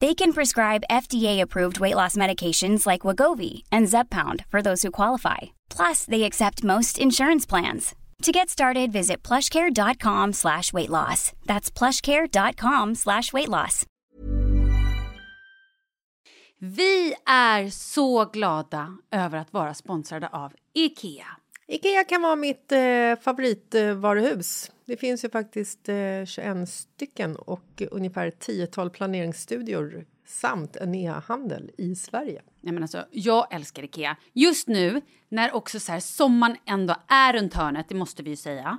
They can prescribe FDA-approved weight loss medications like Wagovi and Zepbound for those who qualify. Plus, they accept most insurance plans. To get started, visit plushcare.com slash weight loss. That's plushcare.com slash weight loss. Vi är över att vara sponsrade IKEA. Ikea kan vara mitt eh, favoritvaruhus. Det finns ju faktiskt eh, 21 stycken och ungefär ett tiotal planeringsstudior samt en e-handel i Sverige. Nej, men alltså, jag älskar Ikea. Just nu, när också så här, sommaren ändå är runt hörnet, det måste vi ju säga.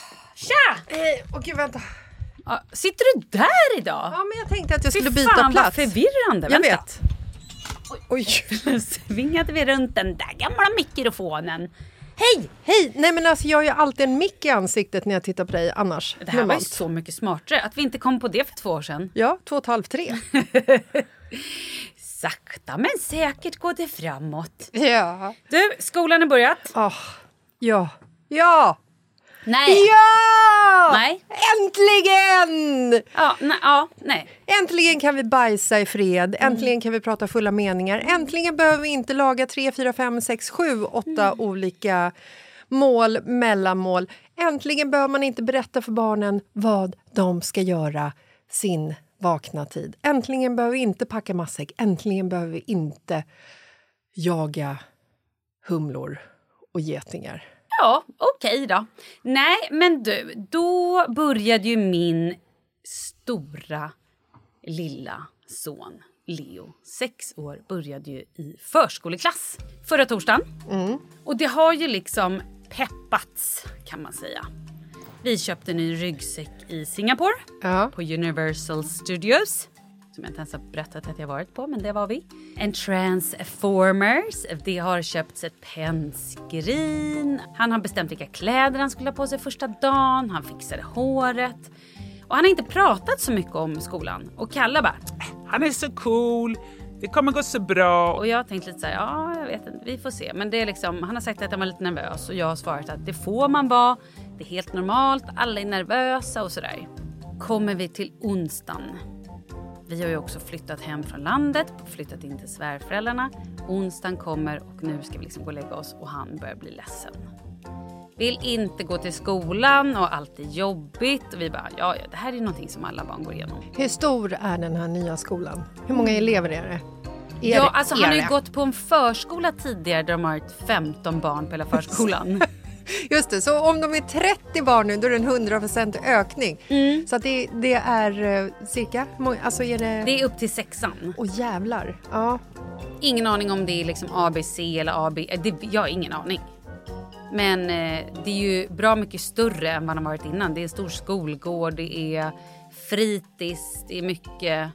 Tja! Eh, Åh gud, vänta. Ja, sitter du där idag? Ja, men jag tänkte att jag skulle Fy byta fan, plats. vad förvirrande. Jag Vänta. vet. Oj. Svingade vi runt den där gamla mikrofonen. Hej! Hej! Nej men alltså jag har ju alltid en mick i ansiktet när jag tittar på dig annars. Det här var ju så mycket smartare. Att vi inte kom på det för två år sedan. Ja, två och ett halvt, tre. Sakta men säkert går det framåt. ja. Du, skolan har börjat. Ah, ja. Ja! Nej. Ja! Nej. Äntligen! Ja, nej, ja, nej. Äntligen kan vi bajsa i fred, äntligen kan vi prata fulla meningar. Äntligen behöver vi inte laga 3, 4, 5, 6, 7, 8 olika mål, mellanmål. Äntligen behöver man inte berätta för barnen vad de ska göra sin vakna tid. Äntligen behöver vi inte packa matsäck, äntligen behöver vi inte jaga humlor och getingar. Ja, okej då. Nej, men du, då började ju min stora lilla son Leo, sex år, började ju i förskoleklass förra torsdagen. Och det har ju liksom peppats, kan man säga. Vi köpte en ny ryggsäck i Singapore Ja. på Universal Studios. Som jag inte ens har berättat att jag varit på, men det var vi. En Transformers. Det har köpts ett pennskrin. Han har bestämt vilka kläder han skulle ha på sig första dagen. Han fixade håret. Och han har inte pratat så mycket om skolan. Och Kalle bara, äh, Han är så cool. Det kommer gå så bra. och jag har tänkt lite så här, ja jag vet inte, vi får se. Men det är liksom, han har sagt att han var lite nervös och jag har svarat att det får man vara. Det är helt normalt, alla är nervösa och sådär. Kommer vi till onsdagen. Vi har ju också flyttat hem från landet, flyttat in till svärföräldrarna. Onsdagen kommer och nu ska vi liksom gå och lägga oss och han börjar bli ledsen. Vill inte gå till skolan och allt är jobbigt. Och vi bara, ja, ja det här är någonting som alla barn går igenom. Hur stor är den här nya skolan? Hur många elever är det? Är Ja, alltså han har ju gått på en förskola tidigare där de har varit 15 barn på hela förskolan. Just det, så om de är 30 barn nu då är det en 100% ökning. Så att det, det är eh, cirka, många- alltså är det... Det är upp till sexan. Åh jävlar. Ja. Ingen aning om det är liksom ABC eller AB. eh, Det, jag har ingen aning. Men eh, det är ju bra mycket större än vad de har varit innan. Det är en stor skolgård, det är fritids, det är mycket,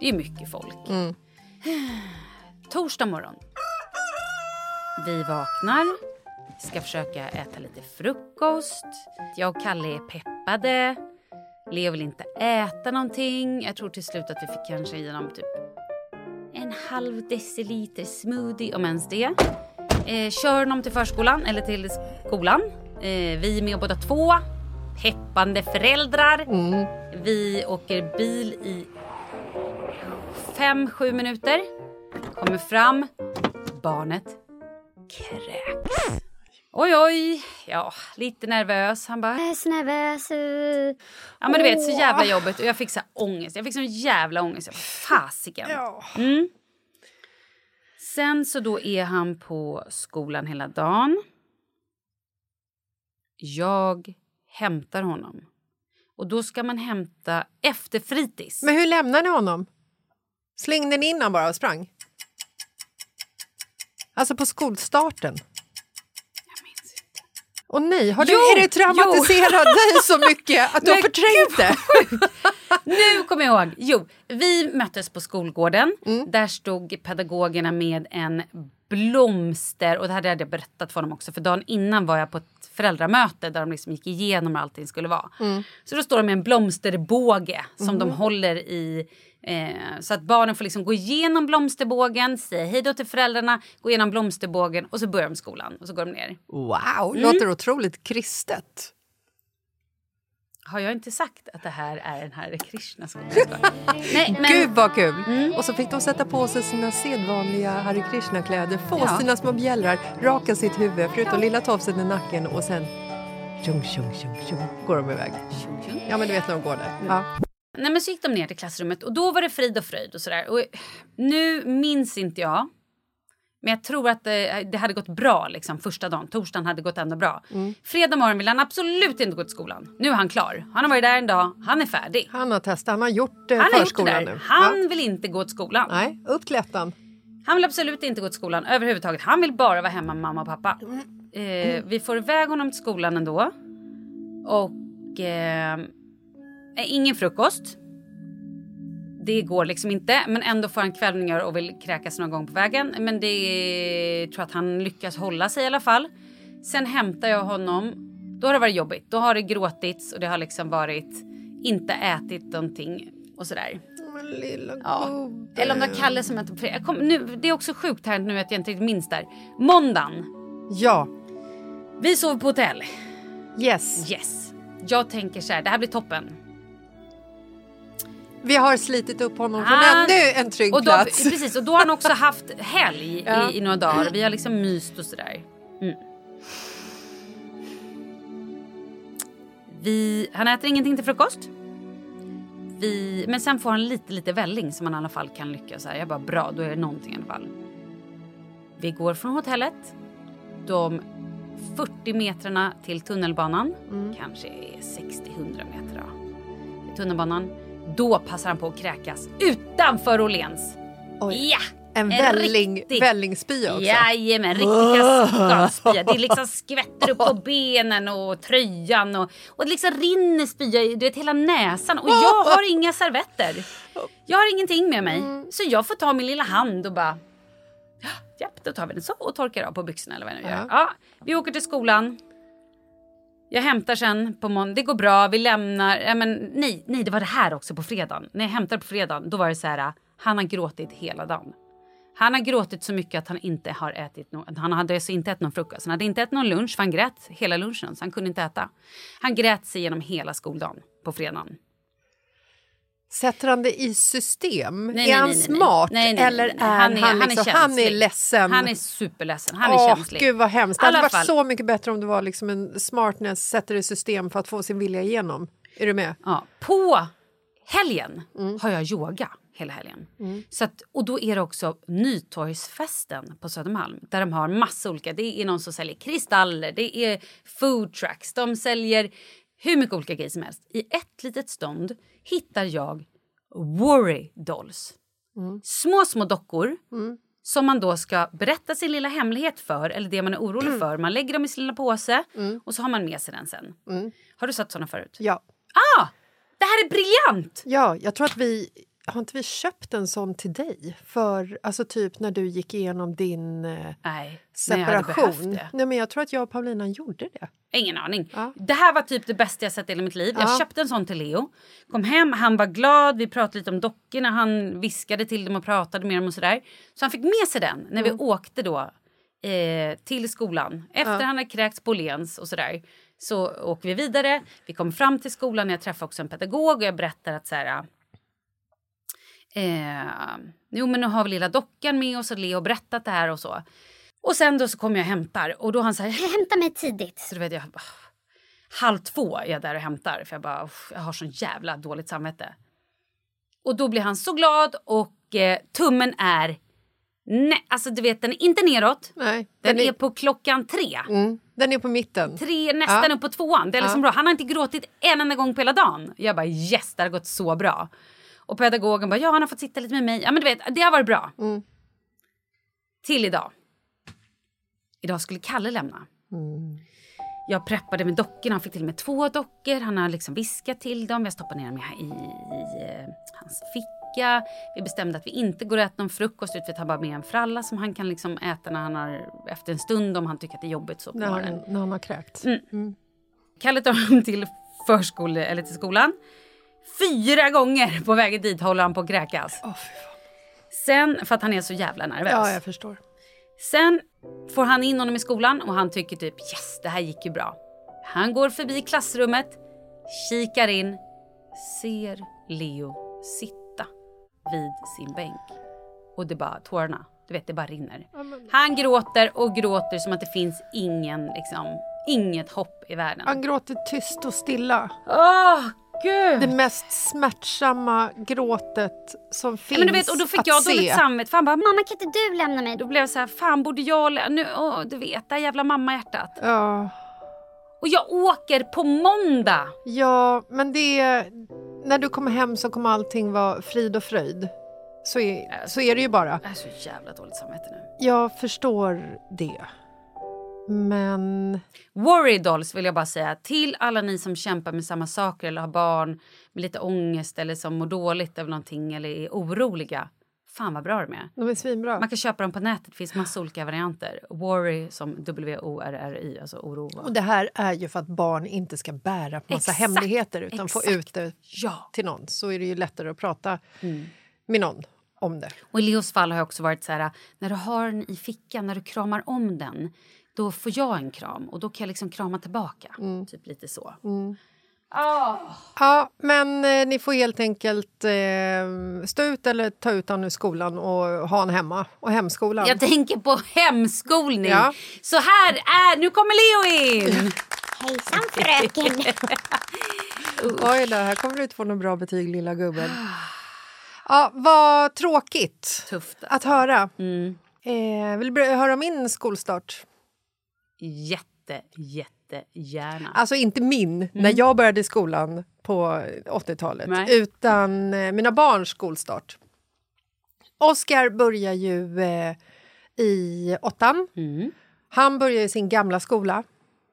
det är mycket folk. Torsdag morgon. Vi vaknar, ska försöka äta lite frukost. Jag och Kalle är peppade. Leo vill inte äta någonting. Jag tror till slut att vi fick kanske i honom typ en halv deciliter smoothie, om ens det. Eh, kör honom till förskolan, eller till skolan. Eh, vi är med båda två. Peppande föräldrar. Vi åker bil i fem, sju minuter. Kommer fram. Barnet kräks. Oj, oj. Ja, lite nervös. Han bara... Jag är så nervös. uh. Ja, men du vet, så jävla jobbigt. Och jag fick så här ångest. Jag fick sån jävla ångest. Jag Fasiken. Mm. Sen så då är han på skolan hela dagen. Jag hämtar honom. Och då ska man hämta efter fritids. Men hur lämnade ni honom? Slängde ni in honom bara och sprang? Alltså på skolstarten? Och nej, har du, Jo, är det traumatiserat dig så mycket att du har förträngt det? Nu kommer jag ihåg. Jo, vi möttes på skolgården. Där stod pedagogerna med en blomster... Och det här hade jag berättat för honom också. För dagen innan var jag på ett föräldramöte där de liksom gick igenom hur allting skulle vara. Så då står de med en blomsterbåge som de håller i. Eh, så att barnen får liksom gå igenom blomsterbågen, säga hej då till föräldrarna, gå igenom blomsterbågen och så börjar de skolan och så går de ner. Wow, Mm. låter otroligt kristet. Har jag inte sagt att det här är en Hare Krishna-skola? Nej, men... Gud vad kul! Och så fick de sätta på sig sina sedvanliga Hare Krishna-kläder, få Ja. sina små bjällrar, raka sitt huvud, förutom lilla tofsen i nacken och sen tjung, tjung, tjung, tjung, går de iväg. Ja, men du vet när de går där. Ja. Nej, men så gick de ner till klassrummet och då var det frid och fröjd och sådär. Och nu minns inte jag. Men jag tror att det, det hade gått bra liksom, första dagen. Torsdagen hade gått ändå bra. Fredag morgon vill han absolut inte gå till skolan. Nu är han klar. Han har varit där en dag. Han är färdig. Han har testat, han har gjort eh, Han har gjort det förskolan där. nu. Han Ja. vill inte gå till skolan. Nej, upp till ettan. Han vill absolut inte gå till skolan överhuvudtaget. Han vill bara vara hemma med mamma och pappa. Eh, vi får iväg honom till skolan ändå. Och eh, ingen frukost. Det går liksom inte, men ändå får han kvällningar och vill kräkas någon gång på vägen. Men det tror att han lyckas hålla sig i alla fall. Sen hämtar jag honom. Då har det varit jobbigt. Då har det gråtits och det har liksom varit inte ätit någonting och sådär. Men lilla Ja. gubbe. Eller om det var Kalle som hette på fredag. Jag kom, nu, det är också sjukt här nu att jag inte riktigt minns där. Måndagen. Ja, Vi sov på hotell. yes. Yes. Jag tänker så här, det här blir toppen. Vi har slitit upp honom från Han- ännu en trygg Och då, plats. precis, och då har han också haft helg Ja. i, i några dagar. Vi har liksom myst och sådär. Mm. Vi, han äter ingenting till frukost. Vi, men sen får han lite, lite välling som han i alla fall kan lyckas. Jag bara bra, då är det någonting i alla fall. Vi går från hotellet. De 40 metrarna till tunnelbanan. Mm. Kanske är 60-100 meter då. Tunnelbanan. Då passar han på att kräkas utanför Åhléns. Ja! En välling, riktig- vällingspya också. Jajamän, riktig kaskadspya. Det liksom skvätter upp på benen och tröjan och, och det liksom rinner spya i du vet, hela näsan. Och jag har inga servetter. Jag har ingenting med mig. Så jag får ta min lilla hand och bara... Japp, då tar vi den så och torkar av på byxorna eller vad jag nu gör. Ja, vi åker till skolan. Jag hämtar sen på måndag. Det går bra. Vi lämnar. Ja, men, nej, nej, det var det här också på fredagen. När jag hämtade på fredagen då var det så här. Han har gråtit hela dagen. Han har gråtit så mycket att han inte har ätit no Han hade alltså inte ätit någon frukost. Han hade inte ätit någon lunch för han grät hela lunchen så han kunde inte äta. Han grät sig genom hela skoldagen på fredagen. Sätter han det i system? Nej, är han nej, nej, nej. smart eller är Han är- han, han är liksom, han är ledsen? Han är superledsen. Han är Åh, känslig. Gud vad hemskt. Det hade varit fall. så mycket bättre om det var liksom en smartness, sätter i system för att få sin vilja igenom. Är du med? Ja, på helgen Mm. har jag yoga hela helgen. Så att, och då är det också Nytorgsfesten på Södermalm där de har massa olika. Det är någon som säljer kristaller, det är food trucks, de säljer hur mycket olika grejer som helst. I ett litet stånd hittar jag worry dolls. Mm. Små, små dockor som man då ska berätta sin lilla hemlighet för eller det man är orolig Mm. för. Man lägger dem i sin lilla påse och så har man med sig den sen. Har du sett såna förut? Ja. Ah! Det här är briljant! ja, jag tror att vi... Har inte vi köpt en sån till dig? För alltså typ när du gick igenom din eh, Nej, separation. det. Nej, men jag tror att jag och Paulina gjorde det. Ingen aning. Ja. Det här var typ det bästa jag sett i hela mitt liv. Jag Ja. köpte en sån till Leo. Kom hem, han var glad, vi pratade lite om dockorna, han viskade till dem och pratade med dem och sådär. Så han fick med sig den när vi åkte då eh, till skolan. Efter han hade kräkts på Åhléns och sådär. Så åker vi vidare. Vi kom fram till skolan, jag träffade också en pedagog och jag berättar att så här, Eh, jo men nu har vi lilla dockan med oss och Leo har berättat det här och så. Och sen då så kommer jag och hämtar och då han så här, Hämta mig tidigt. så du vet jag, halv två är jag där och hämtar för jag bara, "Uff, jag har så jävla dåligt samvete. Och då blir han så glad och eh, tummen är, nej, alltså du vet den är inte neråt, Nej, den, den, är, är, på klockan tre. mm, den är på mitten. Tre, nästan Ja. upp på tvåan. Det är liksom Ja. bra. Han har inte gråtit en enda gång på hela dagen. Jag bara yes, det har gått så bra. Och pedagogen bara ja, han har fått sitta lite med mig. Ja men du vet, det har varit bra. Mm. Till idag. Idag skulle Kalle lämna. Mm. Jag preppade med dockorna. Han fick till och med två dockor. Han har liksom viskat till dem. Jag stoppade ner dem i, i, i eh, hans ficka. Vi bestämde att vi inte går och äter någon frukost. Utan vi tar bara med en fralla som han kan liksom äta när han har, efter en stund om han tycker att det är jobbigt. Så på När han, när han har kräkts. Mm. Kalle tar dem till förskole, eller till skolan. Fyra gånger på vägen dit håller han på att kräkas. Fan. Sen, för att han är så jävla nervös. Ja, jag förstår. Sen får han in honom i skolan och han tycker typ yes, det här gick ju bra. Han går förbi klassrummet, kikar in, ser Leo sitta vid sin bänk. Och det bara, tårarna, du vet det bara rinner. Han gråter och gråter som att det finns ingen, liksom, inget hopp i världen. Han gråter tyst och stilla. Åh, gud! Det mest smärtsamma gråtet som finns Ja, men du vet, och då fick att jag se. dåligt samvete. För han bara, Mamma kan inte du lämna mig? då blev jag så här, fan borde jag nu, åh, du vet, det jävla mammahjärtat. Ja, Och jag åker på måndag. ja, men det... När du kommer hem så kommer allting vara frid och fröjd. Så är, så är det ju bara. Jag är så jävla dåligt samvete nu. Jag förstår det. Men... Worry dolls vill jag bara säga till alla ni som kämpar med samma saker eller har barn med lite ångest eller som mår dåligt över någonting eller är oroliga. Fan vad bra de är. De är svinbra. Man kan köpa dem på nätet, det finns massa olika varianter. Worry som W-O-R-R-Y, alltså oro. Och det här är ju för att barn inte ska bära på massa Exakt, hemligheter utan få exakt. ut det Ja. till någon. Så är det ju lättare att prata Mm. med någon om det. Och i Leos fall har jag också varit så här, när du har den i fickan, när du kramar om den, då får jag en kram och då kan jag liksom krama tillbaka. Typ lite så. Ah. Ja, men eh, ni får helt enkelt eh, stå ut eller ta ut honom ur skolan och ha honom hemma. Och hemskolan. Jag tänker på hemskolning. Ja. Så här är, nu kommer Leo in! Hejsan fröken! Oj då, här kommer du inte få något bra betyg lilla gubben. Ja, vad tråkigt Tufft. att höra. Mm. Eh, vill du höra om min skolstart? Jätte, jättegärna. Alltså inte min, när jag började i skolan på 80-talet, Nej. utan eh, mina barns skolstart. Oscar börjar ju eh, i åttan. Mm. Han började i sin gamla skola.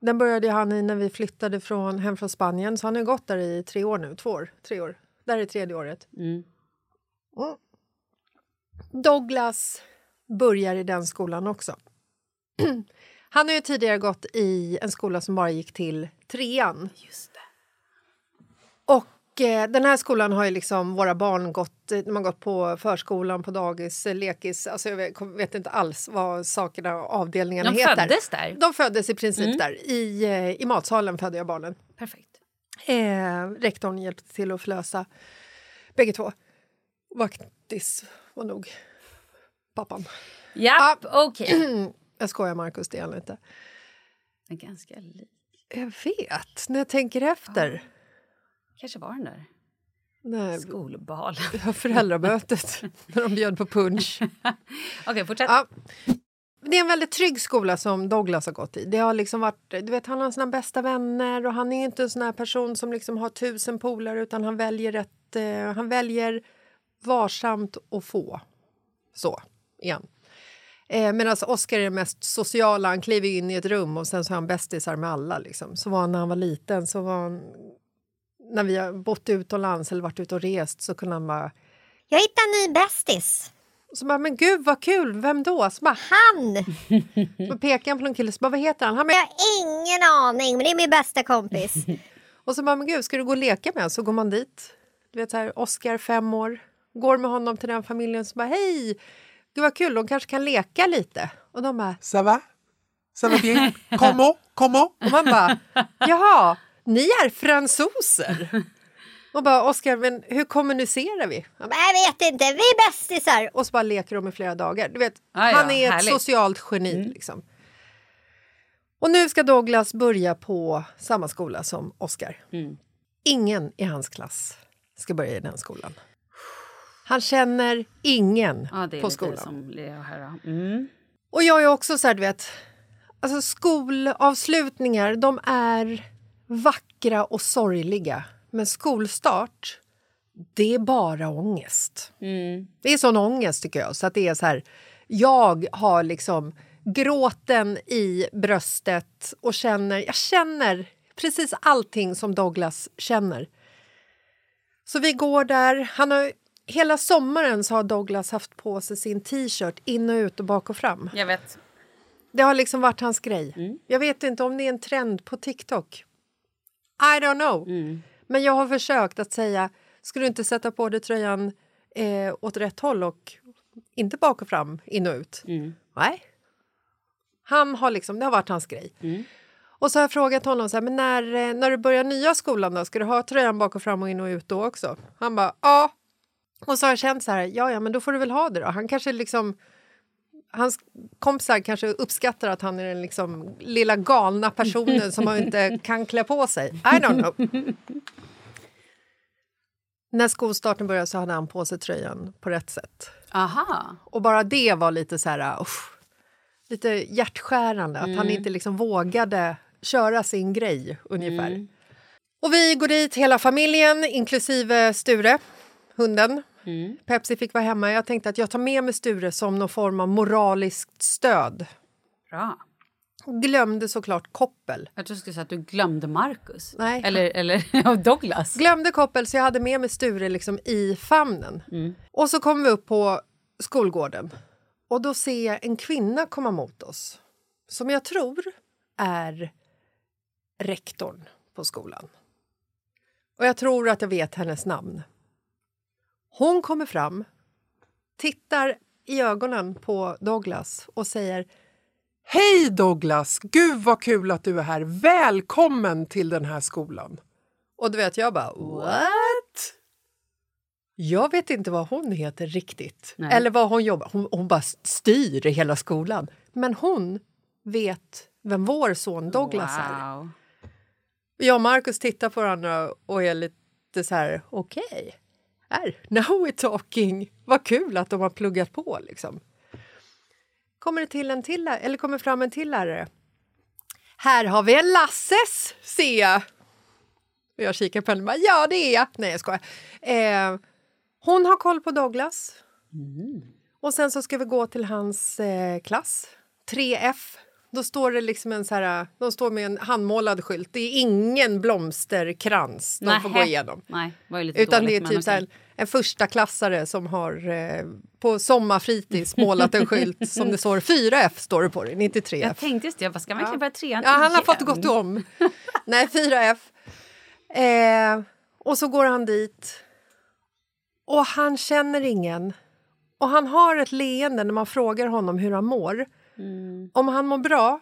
Den började han i när vi flyttade från, hem från Spanien. Så han har gått där i tre år nu. Två år. Tre år. Där är tredje året. Mm. Mm. Douglas börjar i den skolan också. Han har ju tidigare gått i en skola som bara gick till trean. Just det. Och eh, den här skolan har ju liksom våra barn gått, eh, de har gått på förskolan, på dagis, lekis. Alltså jag vet, inte alls vad sakerna avdelningarna De heter. föddes där? De föddes i princip Mm. där. I, eh, I matsalen födde jag barnen. Perfekt. Eh, rektorn hjälpte till att förlösa bägge två. Vaktis var nog pappan. Japp, okej. Jag skojar, Markus, det är han inte. Men Ganska lik. Jag vet, när jag tänker efter. Kanske var den där Nej, skolbalen. föräldramötet, när de bjöd på punch. Okej, fortsätt. Ja. Det är en väldigt trygg skola som Douglas har gått i. Det har liksom varit, du vet, han har sina bästa vänner och han är inte en sån här person som liksom har tusen polare utan han väljer, rätt, eh, han väljer varsamt och få. Så, igen. Eh, Medan Oscar är den mest sociala. Han kliver in i ett rum och sen så är han bästisar med alla. Liksom. Så var han när han var liten. Så var han, när vi har bott utomlands eller varit ute och rest så kunde han bara... Jag hittade en ny bästis. Så bara, men gud vad kul, vem då? Så bara, Han! så pekar han på någon kille, så bara, vad heter han? han bara, Jag har ingen aning, men det är min bästa kompis. Och så bara, men gud, ska du gå och leka med? Så går man dit. Du vet så här, Oscar, fem år. Går med honom till den familjen så bara, hej! Gud vad kul, de kanske kan leka lite. Och de bara, Ça va? Ça va bien? Comment? Comment? och man bara, jaha, ni är fransoser? Och bara, Oscar, men hur kommunicerar vi? Bara, Jag vet inte, vi är bästisar. Och så bara leker de i flera dagar. Du vet, Ah, ja, han är ett härligt. socialt geni. Liksom. Och nu ska Douglas börja på samma skola som Oscar. Mm. Ingen i hans klass ska börja i den skolan. Han känner ingen Ja, på skolan. Mm. Och jag är också så här, du vet... Alltså skolavslutningar, de är vackra och sorgliga. Men skolstart, det är bara ångest. Mm. Det är sån ångest tycker jag. Så att det är så här, jag har liksom gråten i bröstet och känner, jag känner precis allting som Douglas känner. Så vi går där. Han har, hela sommaren så har Douglas haft på sig sin t-shirt in och ut och bak och fram. Jag vet. Det har liksom varit hans grej. Mm. Jag vet inte om det är en trend på TikTok. I don't know. Mm. Men jag har försökt att säga, ska du inte sätta på dig tröjan eh, åt rätt håll och inte bak och fram, in och ut? Mm. Nej. Han har liksom, det har varit hans grej. Mm. Och så har jag frågat honom, så här, men när, eh, när du börjar nya skolan då, ska du ha tröjan bak och fram och in och ut då också? Han bara, ja. Och så har jag känt så här, ja ja men då får du väl ha det då. Han kanske liksom Hans kompisar kanske uppskattar att han är den liksom lilla galna personen som man inte kan klä på sig. I don't know. När skolstarten började så hade han på sig tröjan på rätt sätt. Aha. Och bara det var lite så här... usch, lite hjärtskärande, att han inte liksom vågade köra sin grej, ungefär. Och vi går dit, hela familjen, inklusive Sture, hunden. Pepsi fick vara hemma. Jag tänkte att jag tar med mig Sture som någon form av moraliskt stöd. Bra. Glömde såklart koppel. Jag tror du skulle säga att du glömde Marcus. Nej. Eller, eller Douglas. Glömde koppel så jag hade med mig Sture liksom i famnen. Och så kommer vi upp på skolgården. Och då ser jag en kvinna komma mot oss. Som jag tror är rektorn på skolan. Och jag tror att jag vet hennes namn. Hon kommer fram, tittar i ögonen på Douglas och säger Hej Douglas! Gud vad kul att du är här. Välkommen till den här skolan. Och du vet, jag bara what? Jag vet inte vad hon heter riktigt. Nej. Eller vad hon jobbar. Hon, hon bara styr hela skolan. Men hon vet vem vår son Douglas är. Wow. Jag och Markus tittar på varandra och är lite så här, okej. Här, now we're talking. Vad kul att de har pluggat på liksom. Kommer det till en till, eller kommer fram en till lärare. Här har vi en Lasses, ser jag. Och jag kikar på henne och bara, ja det är jag. Nej jag skojar. Eh, hon har koll på Douglas. Och sen så ska vi gå till hans eh, klass. 3F Då står det liksom en så här, de står med en handmålad skylt. Det är ingen blomsterkrans de får gå igenom. Nej, lite Utan dåligt, det är typ så här, en första klassare som har eh, på sommarfritids målat en skylt som det står 4F står det på det, 93F. Jag tänkte just det, jag bara, ska man verkligen börja trean Ja, han har fått gått om. Nej, 4F. Eh, och så går han dit. Och han känner ingen. Och han har ett leende när man frågar honom hur han mår. Om han mår bra,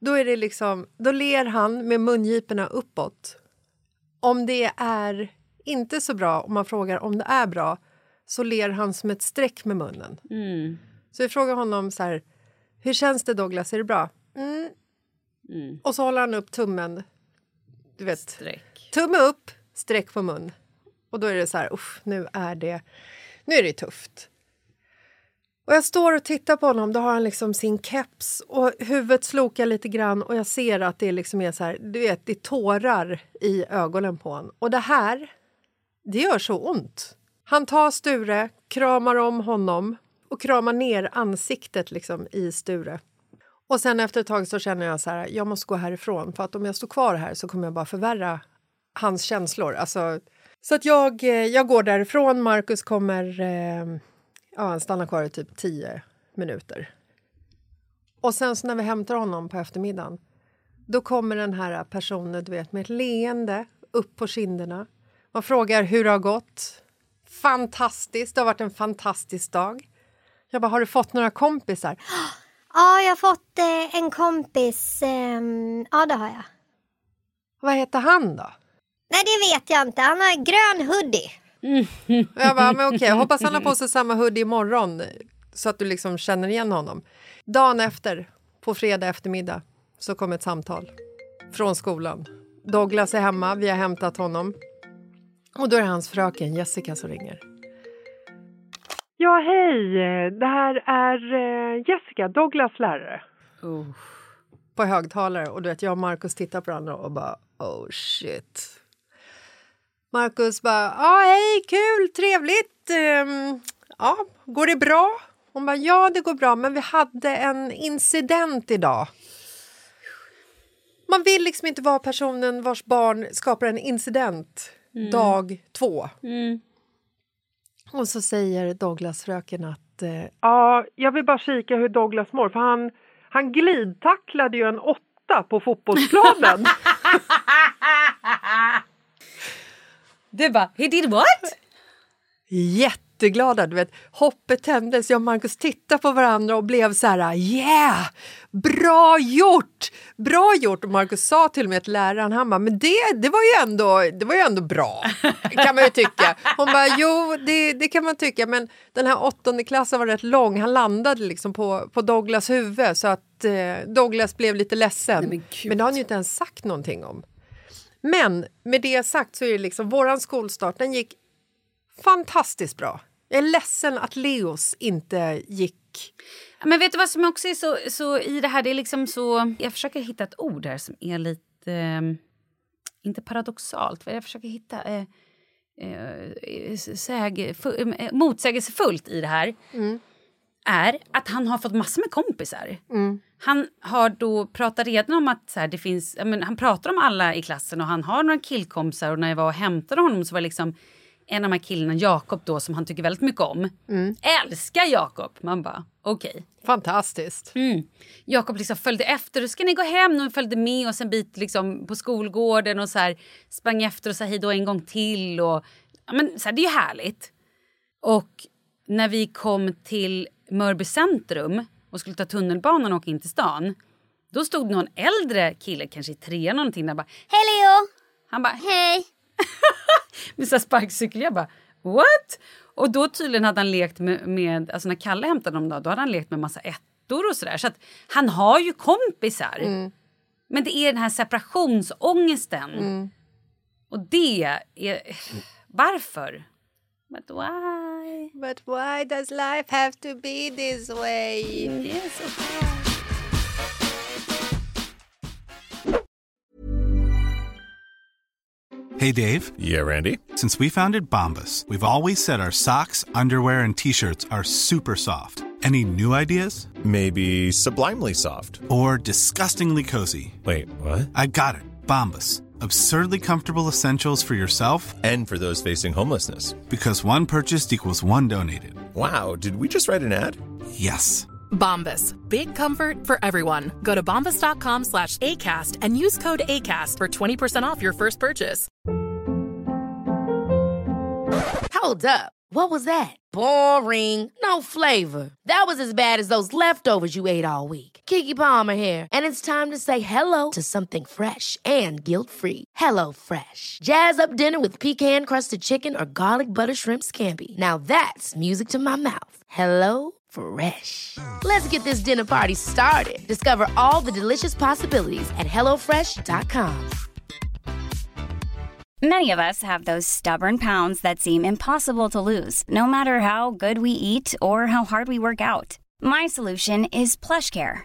då, är det liksom, då ler han med mungiporna uppåt. Om det är inte så bra, om man frågar om det är bra så ler han som ett streck med munnen. Mm. Så vi frågar honom så här, hur känns det Douglas, är det bra? Mm. Och så håller han upp tummen. Du vet, Streck. tumme upp, streck på mun. Och då är det så här, usch, nu är det, nu är det tufft. Och jag står och tittar på honom, då har han liksom sin keps och huvudet slokar lite grann och jag ser att det liksom är så här, du vet, det är tårar i ögonen på honom. Och det här, det gör så ont. Han tar Sture, kramar om honom och kramar ner ansiktet liksom i Sture. Och sen efter ett tag så känner jag så här, jag måste gå härifrån för att om jag står kvar här så kommer jag bara förvärra hans känslor. Alltså, så att jag, eh, jag går därifrån. Markus kommer... Eh, ja, han stannar kvar i typ tio minuter. Och sen så när vi hämtar honom på eftermiddagen då kommer den här personen du vet, med ett leende upp på kinderna. Man frågar hur det har gått. Fantastiskt, det har varit en fantastisk dag. Jag bara, har du fått några kompisar? Ja, jag har fått eh, en kompis. ehm, ja, det har jag. Vad heter han då? Nej, det vet jag inte. Han har grön hoodie. Och jag bara, men okej, jag hoppas han har på sig samma hoodie imorgon så att du liksom känner igen honom. Dagen efter, på fredag eftermiddag, så kom ett samtal från skolan. Douglas är hemma, vi har hämtat honom. Och då är det hans fröken Jessica som ringer. Ja, hej! Det här är eh, Jessica, Douglas lärare. Oh. På högtalare och du vet, jag och Markus tittar på varandra och bara oh shit. Markus bara, ja hej, kul, trevligt. Ehm, ja, går det bra? Hon bara, ja det går bra, men vi hade en incident idag. Man vill liksom inte vara personen vars barn skapar en incident dag två. Mm. Och så säger Douglas fröken att eh, Ja, jag vill bara kika hur Douglas mår, för han, han glidtacklade ju en åtta på fotbollsplanen. Du bara, he did what? jätteglada. Du vet, hoppet tändes. Jag och Markus tittade på varandra och blev så här yeah! Bra gjort! Bra gjort! Och Markus sa till och med till läraren, han bara, men det, det, var ju ändå, det var ju ändå bra, kan man ju tycka. Hon bara, jo, det, det kan man tycka, men den här åttonde klassen var rätt lång. Han landade liksom på, på Douglas huvud så att eh, Douglas blev lite ledsen. men gud. men det har han ju inte ens sagt någonting om. Men med det sagt så är det liksom, våran skolstart, den gick fantastiskt bra. Jag är ledsen att Leos inte gick... Men vet du vad som också är så, så i det här, det är liksom så... Jag försöker hitta ett ord här som är lite... eh, inte paradoxalt, vad jag försöker hitta... Eh, eh, säg, eh, motsägelsefullt i det här är att han har fått massor med kompisar. Han har då pratat redan om att så här, det finns... Men han pratar om alla i klassen och han har några killkompisar. Och när jag var och hämtade honom så var liksom en av de här killarna, Jakob, då, som han tycker väldigt mycket om. Älskar Jakob! Man bara, okej. Fantastiskt. Mm. Jakob liksom följde efter. ska ni gå hem? Och följde med oss en bit liksom, på skolgården och så här, sprang efter och sa hej då en gång till. Och, ja, men, så här, det är ju härligt. Och när vi kom till Mörby centrum och skulle ta tunnelbanan och åka in till stan. Då stod någon äldre kille, kanske i trean någonting, där och bara Hej Leo! han bara Hej! med så sparkcykel. Jag bara what? Och då tydligen hade han lekt med, med alltså när Kalle hämtade dem då, då hade han lekt med massa ettor och sådär. Så att han har ju kompisar. Men det är den här separationsångesten. Och det är... Varför? But why? But why does life have to be this way? Det är så Hey Dave, Yeah, Randy. since we founded Bombus, we've always said our socks, underwear, and t shirts are super soft. Any new ideas? Maybe sublimely soft. Or disgustingly cozy? Wait, what? I got it. Bombas. Absurdly comfortable essentials for yourself And for those facing homelessness. because one purchased equals one donated. Wow, did we just write an ad? Yes. Bombas. Big comfort for everyone. Go to bombas.com slash ACAST and use code ACAST for 20% off your first purchase. Hold up. What was that? Boring. No flavor. That was as bad as those leftovers you ate all week. Kiki Palmer here, and it's time to say hello to something fresh and guilt-free. Hello Fresh. Jazz up dinner with pecan-crusted chicken or garlic butter shrimp scampi. Now that's music to my mouth. Hello Fresh. Let's get this dinner party started. Discover all the delicious possibilities at hellofresh.com. Many of us have those stubborn pounds that seem impossible to lose, no matter how good we eat or how hard we work out. My solution is PlushCare.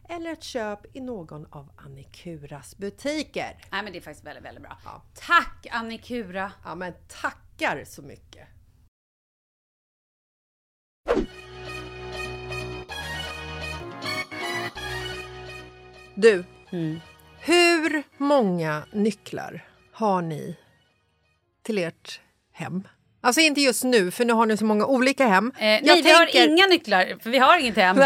eller ett köp i någon av Annikuras butiker. Nej men det är faktiskt väldigt, väldigt bra. Ja. Tack Annikura! Ja, men tackar så mycket! Du, hur många nycklar har ni till ert hem? Alltså inte just nu, för nu har ni så många olika hem. Eh, nej, vi har inga nycklar för vi har inget hem.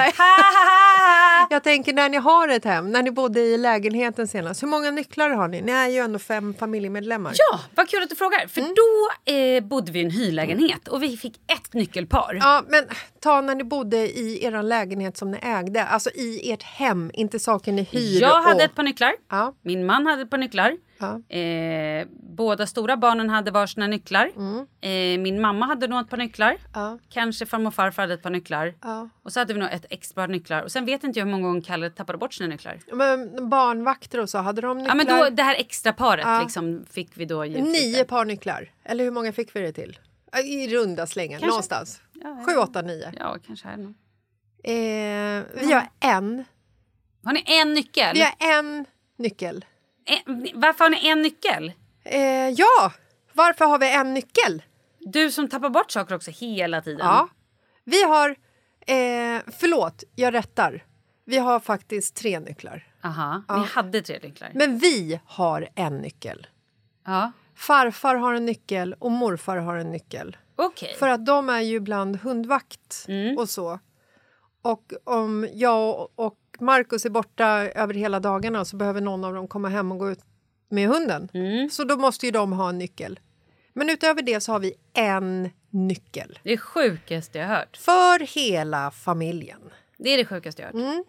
Jag tänker när ni har ett hem, när ni bodde i lägenheten senast. Hur många nycklar har ni? Ni är ju ändå fem familjemedlemmar. Ja, vad kul att du frågar. För då eh, bodde vi i en hyrlägenhet och vi fick ett nyckelpar. Ja, men ta när ni bodde i er lägenhet som ni ägde, alltså i ert hem, inte saker ni hyr. Jag hade och... ett par nycklar. Ja. Min man hade ett par nycklar. Ja. Eh, båda stora barnen hade varsina nycklar. Eh, min mamma hade nog ett par nycklar. Mm. Ja. Kanske farmor och farfar hade ett par nycklar. Ja. Och så hade vi nog ett extra par nycklar. Och sen vet inte jag hur många gånger Kalle tappade bort sina nycklar. Men barnvakter och så, hade de nycklar? Ja men då det här extra paret liksom fick vi då. Nio par nycklar. Eller hur många fick vi det till? I runda Kanske. någonstans. Ja, Sju, åtta, nio. Ja kanske här nog. Eh, vi har en. Har ni en nyckel? Vi har en nyckel. En, varför har ni en nyckel? Eh, ja, varför har vi en nyckel? Du som tappar bort saker också hela tiden. Ja. Vi har... Eh, förlåt, jag rättar. Vi har faktiskt tre nycklar. Aha, Ja. ni hade tre nycklar. Men vi har en nyckel. Ja, Farfar har en nyckel och morfar har en nyckel. Okej. För att de är ju ibland hundvakt Mm. och så. Och om jag och Markus är borta över hela dagarna så behöver någon av dem komma hem och gå ut med hunden. Mm. Så då måste ju de ha en nyckel. Men utöver det så har vi en nyckel. Det är sjukaste jag hört. För hela familjen. Det är det sjukaste jag hört. Mm.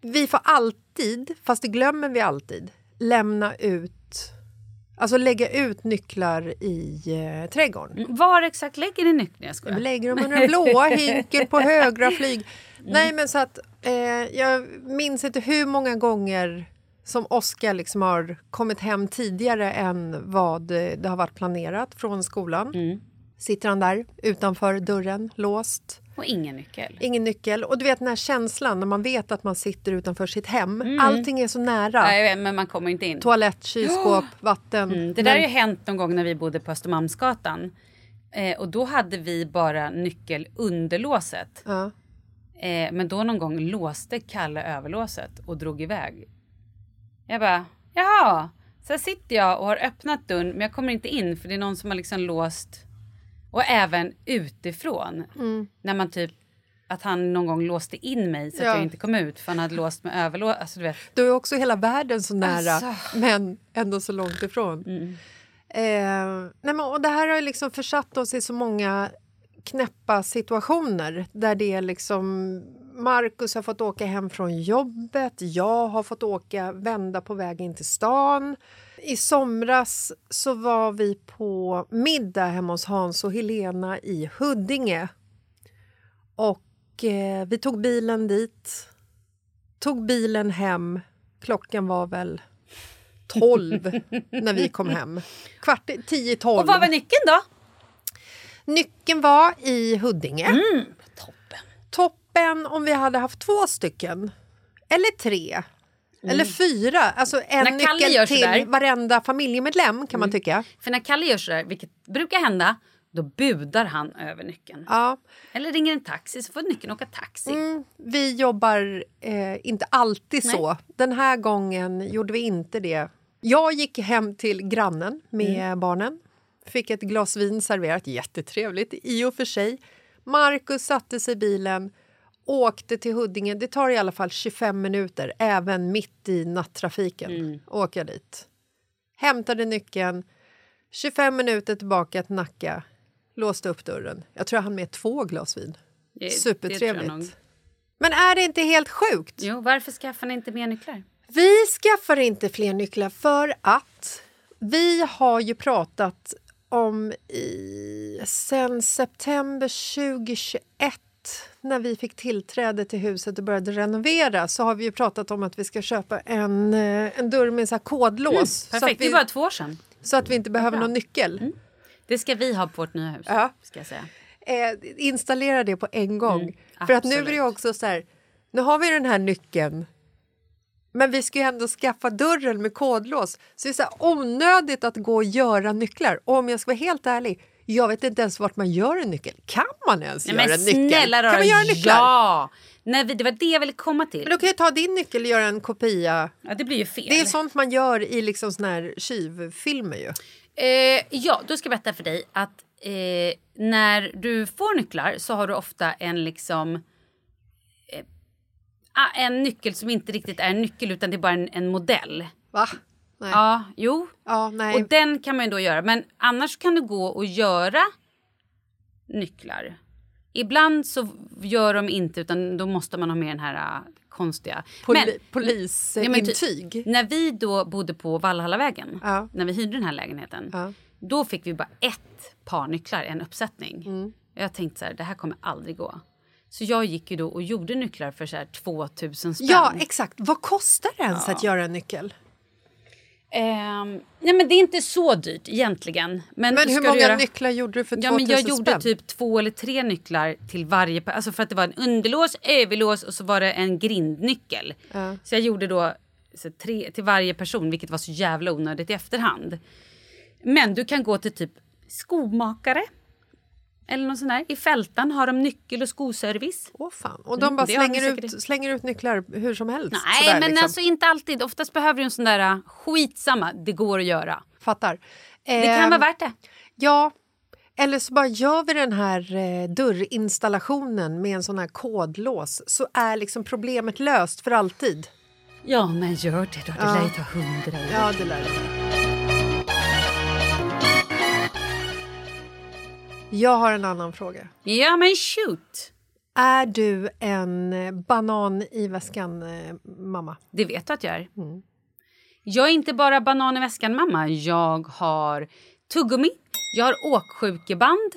Vi får alltid, fast det glömmer vi alltid, lämna ut Alltså lägga ut nycklar i eh, trädgården. Mm, Var exakt lägger ni nycklarna? Jag lägger dem under den blåa hinken på högra flyg. Mm. Nej men så att eh, jag minns inte hur många gånger som Oskar liksom har kommit hem tidigare än vad det har varit planerat från skolan. Mm. Sitter han där utanför dörren, låst. Och ingen nyckel. Ingen nyckel. Och du vet den här känslan när man vet att man sitter utanför sitt hem. Mm. Allting är så nära. Nej, men man kommer inte in. Toalett, kylskåp, vatten. Mm, det där Men- har ju hänt någon gång när vi bodde på Östermalmsgatan. Eh, och då hade vi bara nyckel under låset. Ja. Eh, men då någon gång låste Kalle överlåset och drog iväg. Jag bara, jaha. Så här sitter jag och har öppnat dörren men jag kommer inte in för det är någon som har liksom låst. Och även utifrån. Mm. När man typ, att han någon gång låste in mig så att Ja. jag inte kom ut för han hade låst med överlås. Alltså du vet. Då är också hela världen så nära, Alltså. men ändå så långt ifrån. Eh, nej men, och det här har ju liksom försatt oss i så många knäppa situationer där det är liksom Marcus har fått åka hem från jobbet, jag har fått åka vända på väg in till stan. I somras så var vi på middag hemma hos Hans och Helena i Huddinge. Och eh, vi tog bilen dit, tog bilen hem. Klockan var väl tolv när vi kom hem. Kvart tio, tolv. Och vad var nyckeln då? Nyckeln var i Huddinge. Mm. Toppen om vi hade haft två stycken. Eller tre. Eller fyra. Alltså en Mm. När Kalle nyckel till sådär- varenda familjemedlem kan man Mm. tycka. För när Kalle gör sådär, vilket brukar hända, då budar han över nyckeln. Ja. Eller ringer en taxi så får nyckeln åka taxi. Mm, vi jobbar eh, inte alltid Nej. så. Den här gången gjorde vi inte det. Jag gick hem till grannen med Mm. barnen. Fick ett glas vin serverat. Jättetrevligt i och för sig. Marcus satte sig i bilen, åkte till Huddinge. Det tar i alla fall 25 minuter, även mitt i nattrafiken. Mm. Åka dit. Hämtade nyckeln. 25 minuter tillbaka till Nacka. Låste upp dörren. Jag tror jag hann med två glas vin. Det- det Supertrevligt. nog. Men är det inte helt sjukt? Jo, varför skaffar ni inte mer nycklar? Vi skaffar inte fler nycklar för att vi har ju pratat om i, sen september 2021 när vi fick tillträde till huset och började renovera så har vi ju pratat om att vi ska köpa en, eh, en dörr med så kodlås. så, att Perfekt, det vi, är bara två år sedan. så att vi inte behöver någon nyckel. Det ska vi ha på vårt nya hus. Ja. Ska jag säga. eh, installera det på en gång. Mm, För att nu är det också så här, nu har vi den här nyckeln men vi ska ju ändå skaffa dörren med kodlås. Så det är så här onödigt att gå och göra nycklar. Och om jag ska vara helt ärlig, jag vet inte ens vart man gör en nyckel. Kan man ens Nej, göra en nyckel? snälla kan man göra nycklar? Ja! Nej, det var det jag ville komma till. Men då kan jag ta din nyckel och göra en kopia. Ja, det blir ju fel. Det är sånt man gör i liksom såna här tjuvfilmer ju. Eh, ja, då ska jag berätta för dig att eh, när du får nycklar så har du ofta en liksom eh, ah, en nyckel som inte riktigt är en nyckel utan det är bara en, en modell. Va? Nej. Ja, jo. Ja, nej. Och den kan man ju då göra. Men annars kan du gå och göra nycklar. Ibland så gör de inte, utan då måste man ha med den här äh, konstiga... Poli- Ja, men ty- polisintyg. när vi då bodde på Valhallavägen, Ja. när vi hyrde den här lägenheten, Ja. då fick vi bara ett par nycklar, en uppsättning. Mm. Jag tänkte så här, det här kommer aldrig gå. Så jag gick ju då och gjorde nycklar för så här 2000 spänn. Ja, exakt. Vad kostar det ens att göra en nyckel? Ehm, nej men det är inte så dyrt egentligen. Men, Men hur många göra... nycklar gjorde du för 2000 Ja, men jag gjorde spänn? typ två eller tre nycklar till varje... Alltså för att det var en underlås, överlås och så var det en grindnyckel. Ja. Så jag gjorde då så tre till varje person, vilket var så jävla onödigt i efterhand. Men du kan gå till typ skomakare. Eller något sånt där. I Fältan har de nyckel och skoservice. Åh fan. Och de Mm, bara slänger, ut, slänger ut nycklar hur som helst? Nej, sådär, men liksom. alltså inte alltid. Oftast behöver du en sån där uh, skitsamma, det går att göra. Fattar. Det kan Ehm, vara värt det. Ja, eller så bara gör vi den här eh, dörrinstallationen med en sån här kodlås så är liksom problemet löst för alltid. Ja, men gör det då. Det Ja. lär ju ta hundra år. Ja, det lär det Jag har en annan fråga. Ja, men shoot! Är du en eh, banan i väskan-mamma? Det vet du att jag är. Jag är inte bara banan i väskan-mamma. Jag har tuggummi, jag har åksjukeband,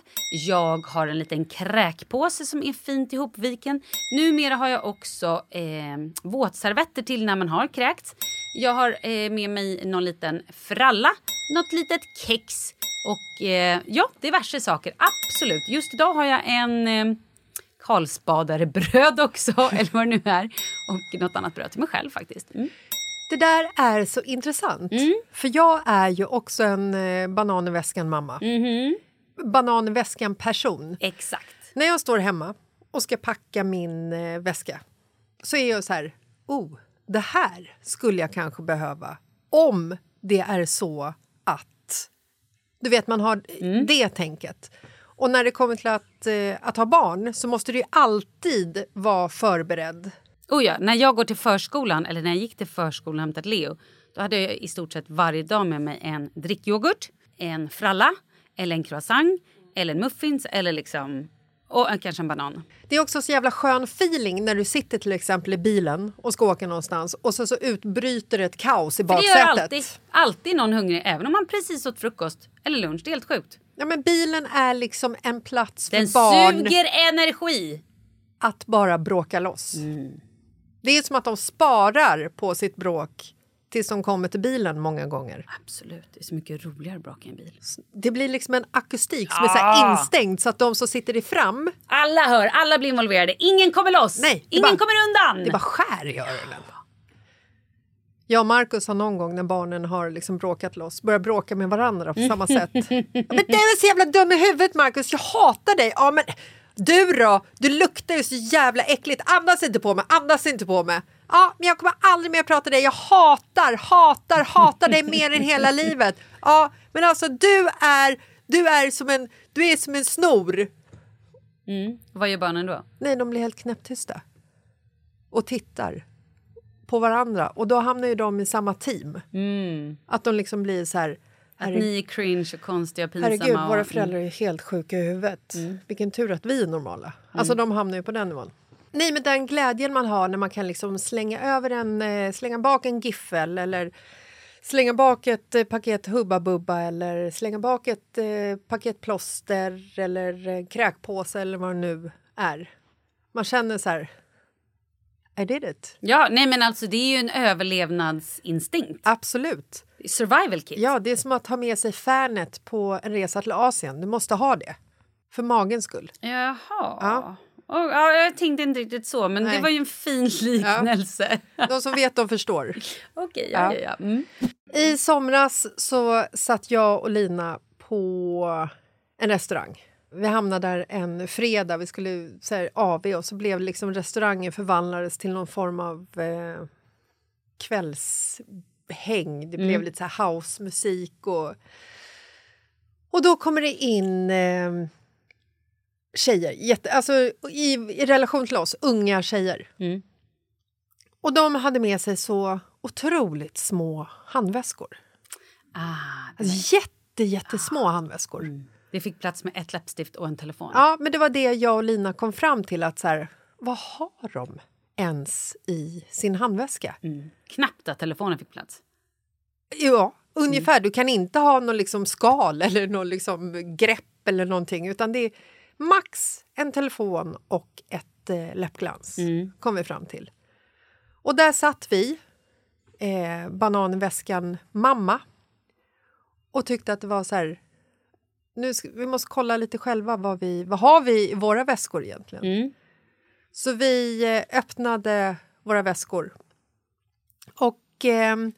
jag har en liten kräkpåse som är fint ihopviken. Numera har jag också eh, våtservetter till när man har kräkts. Jag har eh, med mig någon liten fralla, något litet kex och eh, ja, diverse saker. Absolut. Just idag har jag en eh, Karlsbadarbröd också, eller vad det nu är. Och något annat bröd till mig själv faktiskt. Mm. Det där är så intressant. För jag är ju också en eh, banan i väskan-mamma. Banan i väskan-person. Exakt. När jag står hemma och ska packa min eh, väska så är jag så här... Oh, det här skulle jag kanske behöva om det är så att... Du vet, man har det tänket. Och när det kommer till att, eh, att ha barn så måste du alltid vara förberedd. Oh ja, när jag går till förskolan, eller när jag gick till förskolan och hämtade Leo, då hade jag i stort sett varje dag med mig en drickyoghurt, en fralla, eller en croissant, eller en muffins, eller liksom... Och en- kanske en banan. Det är också så jävla skön feeling när du sitter till exempel i bilen och ska åka någonstans och så, så utbryter ett kaos i För det baksätet. gör alltid, alltid någon hungrig, även om man precis åt frukost eller lunch. Det är helt sjukt. Ja, men bilen är liksom en plats för Den barn suger energi. att bara bråka loss. Det är som att de sparar på sitt bråk tills de kommer till bilen många gånger. Absolut, det är så mycket roligare att bråka i en bil. Det blir liksom en akustik som är så instängd så att de som sitter i fram, Alla hör, alla blir involverade. Ingen kommer loss. Nej, Ingen bara- kommer undan. det bara skär i öronen. Jag och Markus har någon gång när barnen har liksom bråkat loss börjat bråka med varandra på samma sätt. Ja, men du är så jävla dum i huvudet Markus, jag hatar dig! Ja, men du då? Du luktar ju så jävla äckligt. Andas inte på mig, andas inte på mig. Ja, men jag kommer aldrig mer prata dig. Jag hatar, hatar, hatar dig mer än hela livet. Ja, men alltså du är, du är som en, du är som en snor. Vad gör barnen då? Nej, de blir helt knäpptysta. Och tittar på varandra. Och då hamnar ju de i samma team. Att de liksom blir så här... Mm. Att "Herre- ni är cringe och konstiga pinsamma. Herregud, våra och- föräldrar är helt sjuka i huvudet. Mm. Vilken tur att vi är normala. Alltså de hamnar ju på den nivån. Nej, men den glädjen man har när man kan liksom slänga över en, eh, slänga bak en giffel eller slänga bak ett eh, paket Hubba Bubba eller slänga bak ett eh, paket plåster eller eh, kräkpåse eller vad det nu är. Man känner så här... I did it. Ja, nej men alltså det är ju en överlevnadsinstinkt. Absolut. Survival kit. Ja, det är som att ha med sig Fanet på en resa till Asien. Du måste ha det. För magens skull. Jaha. Ja. Och, ja, jag tänkte inte riktigt så, men det Nej. var ju en fin liknelse. De som vet, de förstår. Okej, ja, Ja. ja, ja. Mm. I somras så satt jag och Lina på en restaurang. Vi hamnade där en fredag, vi skulle så här, AV och så blev liksom restaurangen förvandlades till någon form av eh, kvällshäng. Det blev Mm. lite så här housemusik och... Och då kommer det in eh, tjejer, jätte, alltså i, i relation till oss, unga tjejer. Mm. Och de hade med sig så otroligt små handväskor. Ah, Alltså jätte, jättesmå handväskor. Det fick plats med ett läppstift och en telefon. Ja, men det var det jag och Lina kom fram till. att så här, Vad har de ens i sin handväska? Mm. Knappt att telefonen fick plats. Ja, ungefär. Du kan inte ha någon liksom skal eller någon liksom grepp eller någonting utan det är max en telefon och ett eh, läppglans, Mm. kom vi fram till. Och där satt vi, eh, banan i väskan mamma och tyckte att det var så här... Nu ska, vi måste kolla lite själva vad vi vad har vi i våra väskor egentligen. Mm. Så vi eh, öppnade våra väskor. Och ehm,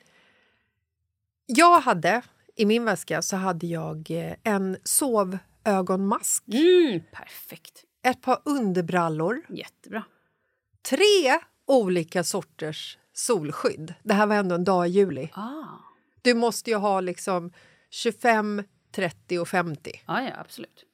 jag hade, i min väska, så hade jag eh, en sovögonmask, Mm, perfekt. ett par underbrallor, Jättebra. tre olika sorters solskydd. Det här var ändå en dag i juli. Ah. Du måste ju ha liksom 25, 30 och 50. Ja, ja, absolut.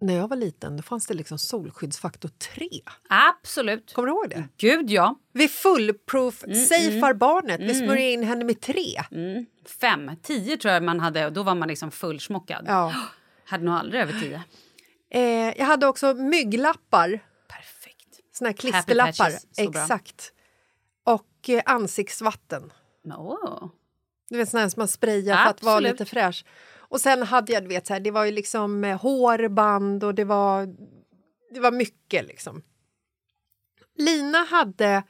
När jag var liten då fanns det liksom solskyddsfaktor 3. Absolut. Kommer du ihåg det? Gud, ja. Vi fullproof-safear barnet. Vi smörjer in henne med 3. Mm. Fem. Tio tror jag man hade då var man liksom fullsmockad. Ja. Hade nog aldrig över tio. Eh, jag hade också mygglappar, Perfekt. såna här klisterlappar. patches, så bra. Exakt. Och eh, ansiktsvatten. Åh. Du vet såna här som man sprayar för att vara Absolut. lite fräsch. Och sen hade jag, du vet, så här, det var ju liksom eh, hårband och det var, det var mycket liksom. Lina hade,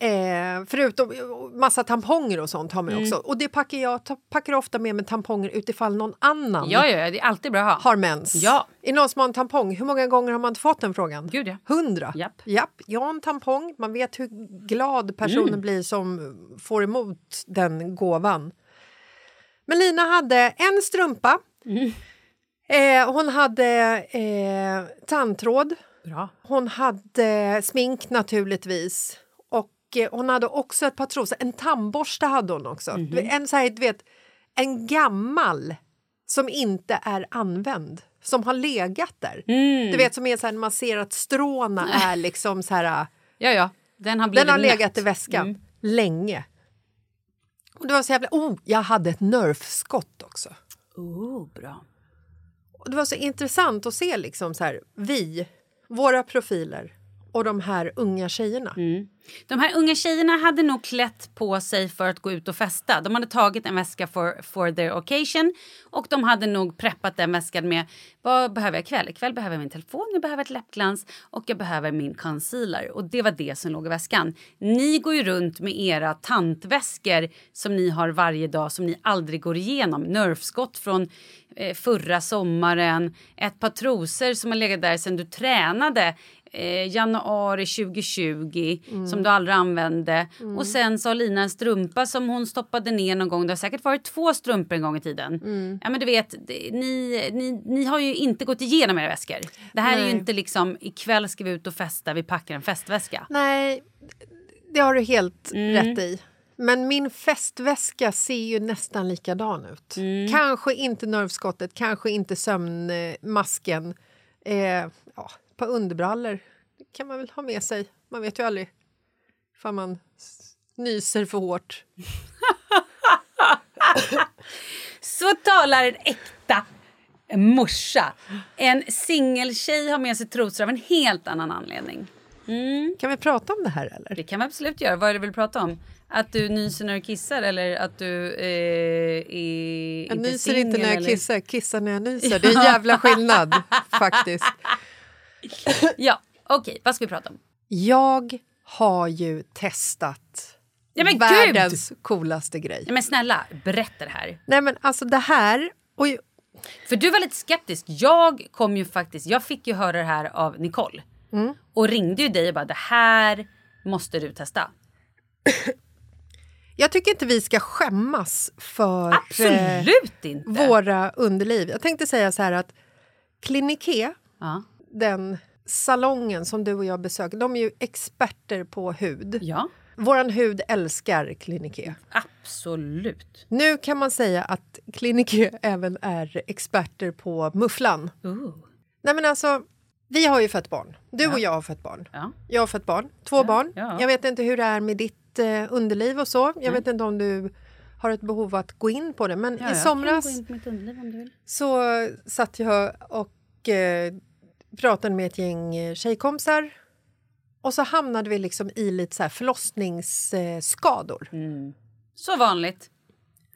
eh, förutom massa tamponger och sånt har man Mm. också. Och det packar jag packar ofta med mig tamponger utifall någon annan Ja, ja, det är alltid bra har mens. Ja. Är någon som har en tampong? Hur många gånger har man inte fått den frågan? Gud, ja. Hundra? Japp. Japp. Jag har en tampong. Man vet hur glad personen Mm. blir som får emot den gåvan. Men Lina hade en strumpa. Mm. Eh, hon hade eh, tandtråd. Bra. Hon hade smink naturligtvis. Och eh, hon hade också ett par trosor. En tandborste hade hon också. Mhm. En så här, du vet, en gammal som inte är använd. Som har legat där. Mm. Du vet som är så här, man ser att stråna är liksom så här... Ja, ja. Den har Den har legat i väskan Mm. länge. Och det var så jävla... Oh, jag hade ett nerfskott också. Oh, bra. Och det var så intressant att se liksom så här, vi, våra profiler och de här unga tjejerna. Mm. De här unga tjejerna hade nog klätt på sig för att gå ut och festa. De hade tagit en väska for, for their occasion och de hade nog preppat den väskan med vad behöver jag ikväll? Ikväll behöver jag min telefon, jag behöver ett läppglans och jag behöver min concealer. Och det var det som låg i väskan. Ni går ju runt med era tantväskor som ni har varje dag som ni aldrig går igenom. Nerfskott från eh, förra sommaren, ett par trosor som har legat där sedan du tränade eh, januari 2020 som du aldrig använde. Och sen så har Lina en strumpa som hon stoppade ner någon gång. Det har säkert varit två strumpor en gång i tiden. Ja men du vet, ni, ni, ni har ju inte gått igenom era väskor. Det här är Nej. ju inte liksom ikväll ska vi ut och festa, vi packar en festväska. Nej, det har du helt Mm. rätt i. Men min festväska ser ju nästan likadan ut. Mm. Kanske inte nervskottet, kanske inte sömnmasken. Eh, par underbrallor det kan man väl ha med sig. Man vet ju aldrig ifall man nyser för hårt. Så talar en äkta morsa. En singeltjej har med sig trosor av en helt annan anledning. Kan vi prata om det här eller? Det kan vi absolut göra. Vad är det du vill prata om? Att du nyser när du kissar eller att du eh, är Jag inte nyser inte när jag eller? kissar, kissar när jag nyser. Det är en jävla skillnad faktiskt. Ja, okej. Vad ska vi prata om? Jag har ju testat Ja, men gud! världens coolaste grej. Ja, men snälla, berätta det här. Nej men alltså det här... Och, ju- För du var lite skeptisk. Jag kom ju faktiskt, jag fick ju höra det här av Nicole. Mm. Och ringde ju dig och bara det här måste du testa. jag tycker inte vi ska skämmas för eh, Absolut inte! våra underliv. Jag tänkte säga så här att Clinique, Ja. Den salongen som du och jag besöker, de är ju experter på hud. ja, Våran hud älskar Clinique. absolut. Nu kan man säga att Clinique även är experter på mufflan. Ooh. Nej men alltså, vi har ju fött barn. Du och jag har fött barn. Ja. Jag har fött barn, två barn. ja. Jag vet inte hur det är med ditt eh, underliv och så. Jag vet inte om du har ett behov av att gå in på det. Men Ja, i somras kan gå in på mitt underliv om du vill. så satt jag och eh, pratade med ett gäng eh, tjejkompisar. Och så hamnade vi liksom i lite så här förlossningsskador. Så vanligt.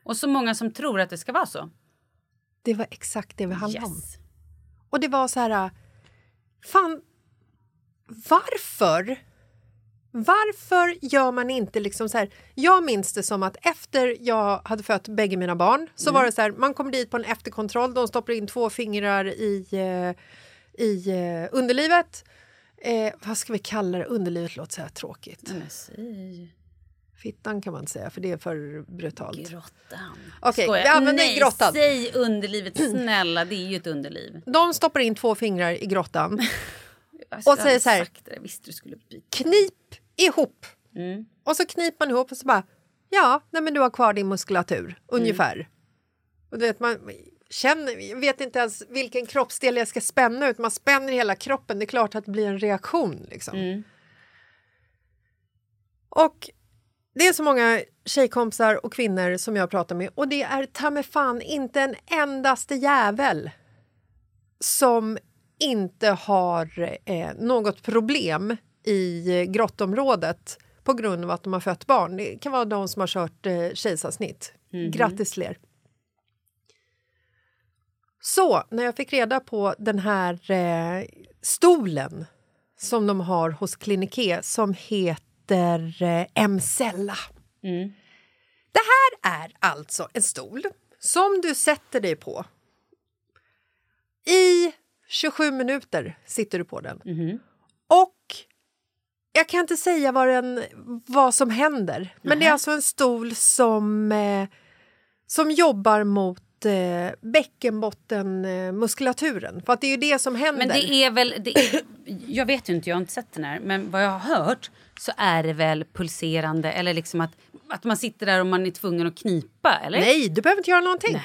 Och så många som tror att det ska vara så. Det var exakt det vi handlade om. Yes. Och det var så här... Fan, varför? Varför gör man inte liksom så här... Jag minns det som att efter jag hade fött bägge mina barn så var det så här, man kommer dit på en efterkontroll, de stoppar in två fingrar i, eh, i eh, underlivet. Eh, vad ska vi kalla det? Underlivet låter så här tråkigt. Säg Fittan kan man inte säga, för det är för brutalt. grottan. Okej, Skojar. vi använder Nej, grottan. säg underlivet. Snälla, det är ju ett underliv. De stoppar in två fingrar i grottan. Och säger så här- visste du skulle byta. knip ihop. Mm. Och så kniper man ihop och så bara, ja, nej men du har kvar din muskulatur, ungefär. Och du vet, man känner, jag vet inte ens vilken kroppsdel jag ska spänna ut, man spänner hela kroppen, det är klart att det blir en reaktion. Liksom. Och det är så många tjejkompisar och kvinnor som jag pratar med och det är ta fan inte en endaste jävel som inte har eh, något problem i grottområdet på grund av att de har fött barn. Det kan vara de som har kört eh, kejsarsnitt. Grattis till er! Så, när jag fick reda på den här eh, stolen som de har hos Clinique som heter eh, Emcella. Det här är alltså en stol som du sätter dig på. I 27 minuter sitter du på den. Och jag kan inte säga vad, den, vad som händer, men det är alltså en stol som, eh, som jobbar mot eh, bäckenbottenmuskulaturen. För att det är ju det som händer. Men det är väl... Det är, jag vet ju inte, jag har inte sett den här. Men vad jag har hört så är det väl pulserande eller liksom att, att man sitter där och man är tvungen att knipa, eller? Nej, du behöver inte göra någonting.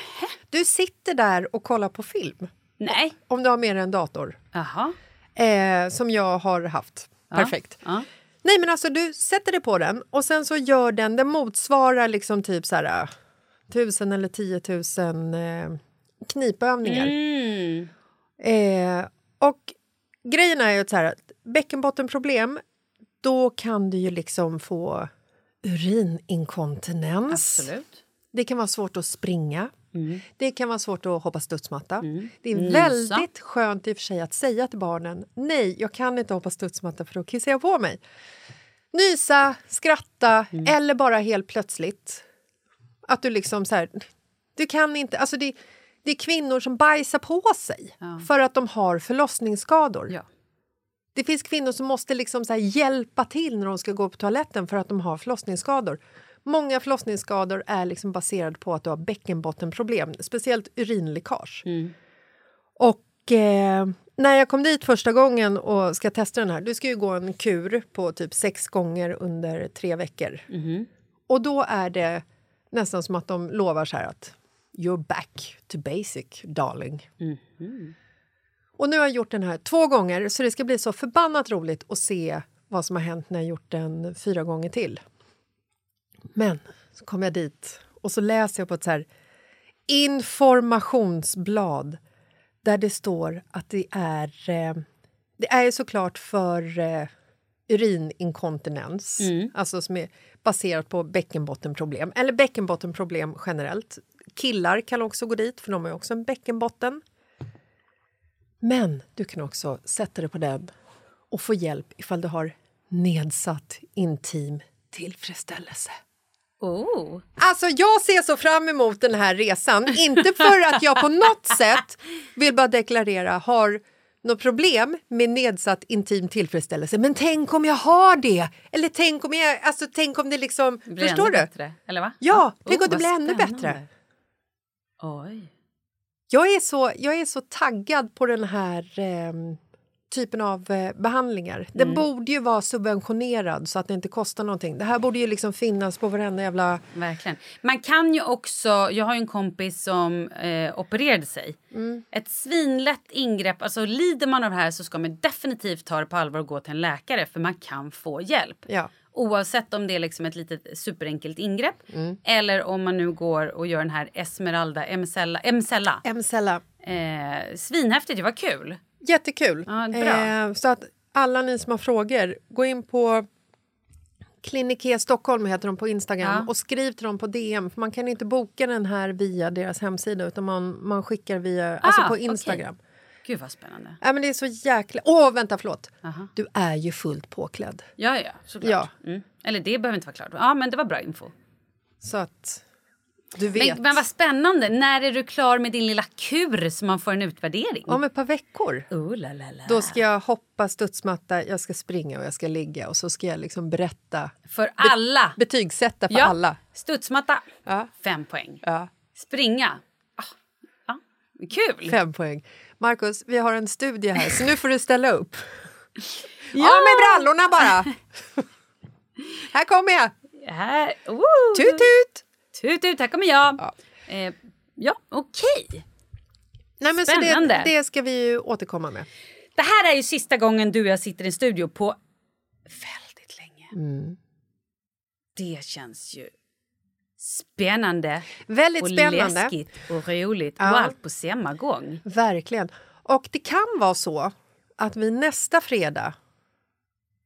Du sitter där och kollar på film. Nej. Om du har med dig en dator. Jaha. Eh, som jag har haft. Perfekt. Ja. Nej men alltså du sätter dig på den och sen så gör den, den motsvarar liksom typ så här tusen eller tiotusen eh, knipövningar. Mm. Eh, och grejen är ju att så här, bäckenbottenproblem, då kan du ju liksom få urininkontinens. Absolut. Det kan vara svårt att springa. Det kan vara svårt att hoppa studsmatta. Det är Nysa. väldigt skönt i och för sig att säga till barnen nej, jag kan inte hoppa studsmatta för då kissar jag på mig. Nysa, skratta eller bara helt plötsligt. Att du liksom så här, du kan inte, alltså det, det är kvinnor som bajsar på sig för att de har förlossningsskador. Ja. Det finns kvinnor som måste liksom så hjälpa till när de ska gå på toaletten för att de har förlossningsskador. Många förlossningsskador är liksom baserade på att du har bäckenbottenproblem, speciellt urinläckage. Och eh, när jag kom dit första gången och ska testa den här, du ska ju gå en kur på typ sex gånger under tre veckor. Och då är det nästan som att de lovar så här att you're back to basic, darling. Och nu har jag gjort den här två gånger så det ska bli så förbannat roligt att se vad som har hänt när jag gjort den fyra gånger till. Men så kom jag dit och så läser jag på ett så här informationsblad där det står att det är... Eh, det är ju såklart för eh, urininkontinens, alltså som är baserat på bäckenbottenproblem, eller bäckenbottenproblem generellt. Killar kan också gå dit, för de har också en bäckenbotten. Men du kan också sätta dig på den och få hjälp ifall du har nedsatt intim tillfredsställelse. Oh. Alltså jag ser så fram emot den här resan. Inte för att jag på något sätt vill bara deklarera har något problem med nedsatt intim tillfredsställelse. Men tänk om jag har det! Eller tänk om jag, alltså tänk om det liksom, Det blir förstår ännu du? Bättre, eller va? Ja, tänk Oh, om det vad blir ännu bättre. Oj. Jag är så, jag är så taggad på den här ehm, typen av eh, behandlingar. Den borde ju vara subventionerad så att det inte kostar någonting. Det här borde ju liksom finnas på varenda jävla... Verkligen. Man kan ju också... Jag har en kompis som eh, opererade sig. Ett svinlätt ingrepp. Alltså Lider man av det här så ska man definitivt ta det på allvar och gå till en läkare för man kan få hjälp. Ja. Oavsett om det är liksom ett litet superenkelt ingrepp Mm. eller om man nu går och gör den här Esmeralda, Emcella. Emcella. Emcella. Eh, svinhäftigt, det var kul. Jättekul. Ja. Eh, så att alla ni som har frågor, gå in på Klinik Stockholm heter de på Instagram Ja. och skriv till dem på DM. För man kan inte boka den här via deras hemsida utan man, man skickar via, alltså Ah, på okej. Instagram. Gud vad spännande. Ja, men det är så jäkla... Åh, vänta, förlåt. Aha. Du är ju fullt påklädd. Ja, ja, såklart. Ja. Mm. Eller det behöver inte vara klart. Ja, men det var bra info. Så att. Men, men vad spännande. När är du klar med din lilla kur så man får en utvärdering? Om ett par veckor. Oh, la, la, la. Då ska jag hoppa studsmatta, jag ska springa och jag ska ligga och så ska jag liksom berätta, För alla. betygsätta för ja. alla. Studsmatta, Ja. fem poäng. Ja. Springa, ah. Ja. kul. Fem poäng. Markus, vi har en studie här, så nu får du ställa upp. ja. med brallorna bara! här kommer jag! Här, oh. Tut, tut! Tut, tut, här kommer jag. Ja. Eh, ja okej. Nej, men så det, Spännande. det ska vi ju återkomma med. Det här är ju sista gången du och jag sitter i en studio på väldigt länge. Mm. Det känns ju spännande Väldigt och spännande. läskigt och roligt Ja. och allt på samma gång. Verkligen. Och det kan vara så att vi nästa fredag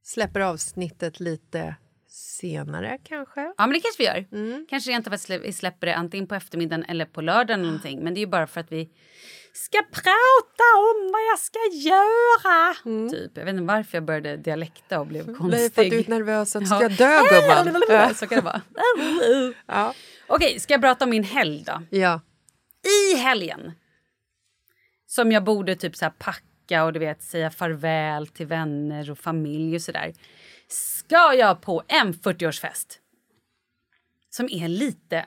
släpper avsnittet lite senare kanske. Ja, men det kanske vi gör. Mm. Kanske rent av att vi släpper det antingen på eftermiddagen eller på lördagen eller någonting. Men det är ju bara för att vi ska prata om vad jag ska göra. Typ. Jag vet inte varför jag började dialekta och blev Nej, konstig. för att du är nervös att du Ja. ska dö gumman. Ja. Så kan det vara. Ja. Okej, ska jag prata om min helg då? ja. I helgen som jag borde typ så packa och du vet säga farväl till vänner och familj och sådär. Ska jag på en 40-årsfest som är lite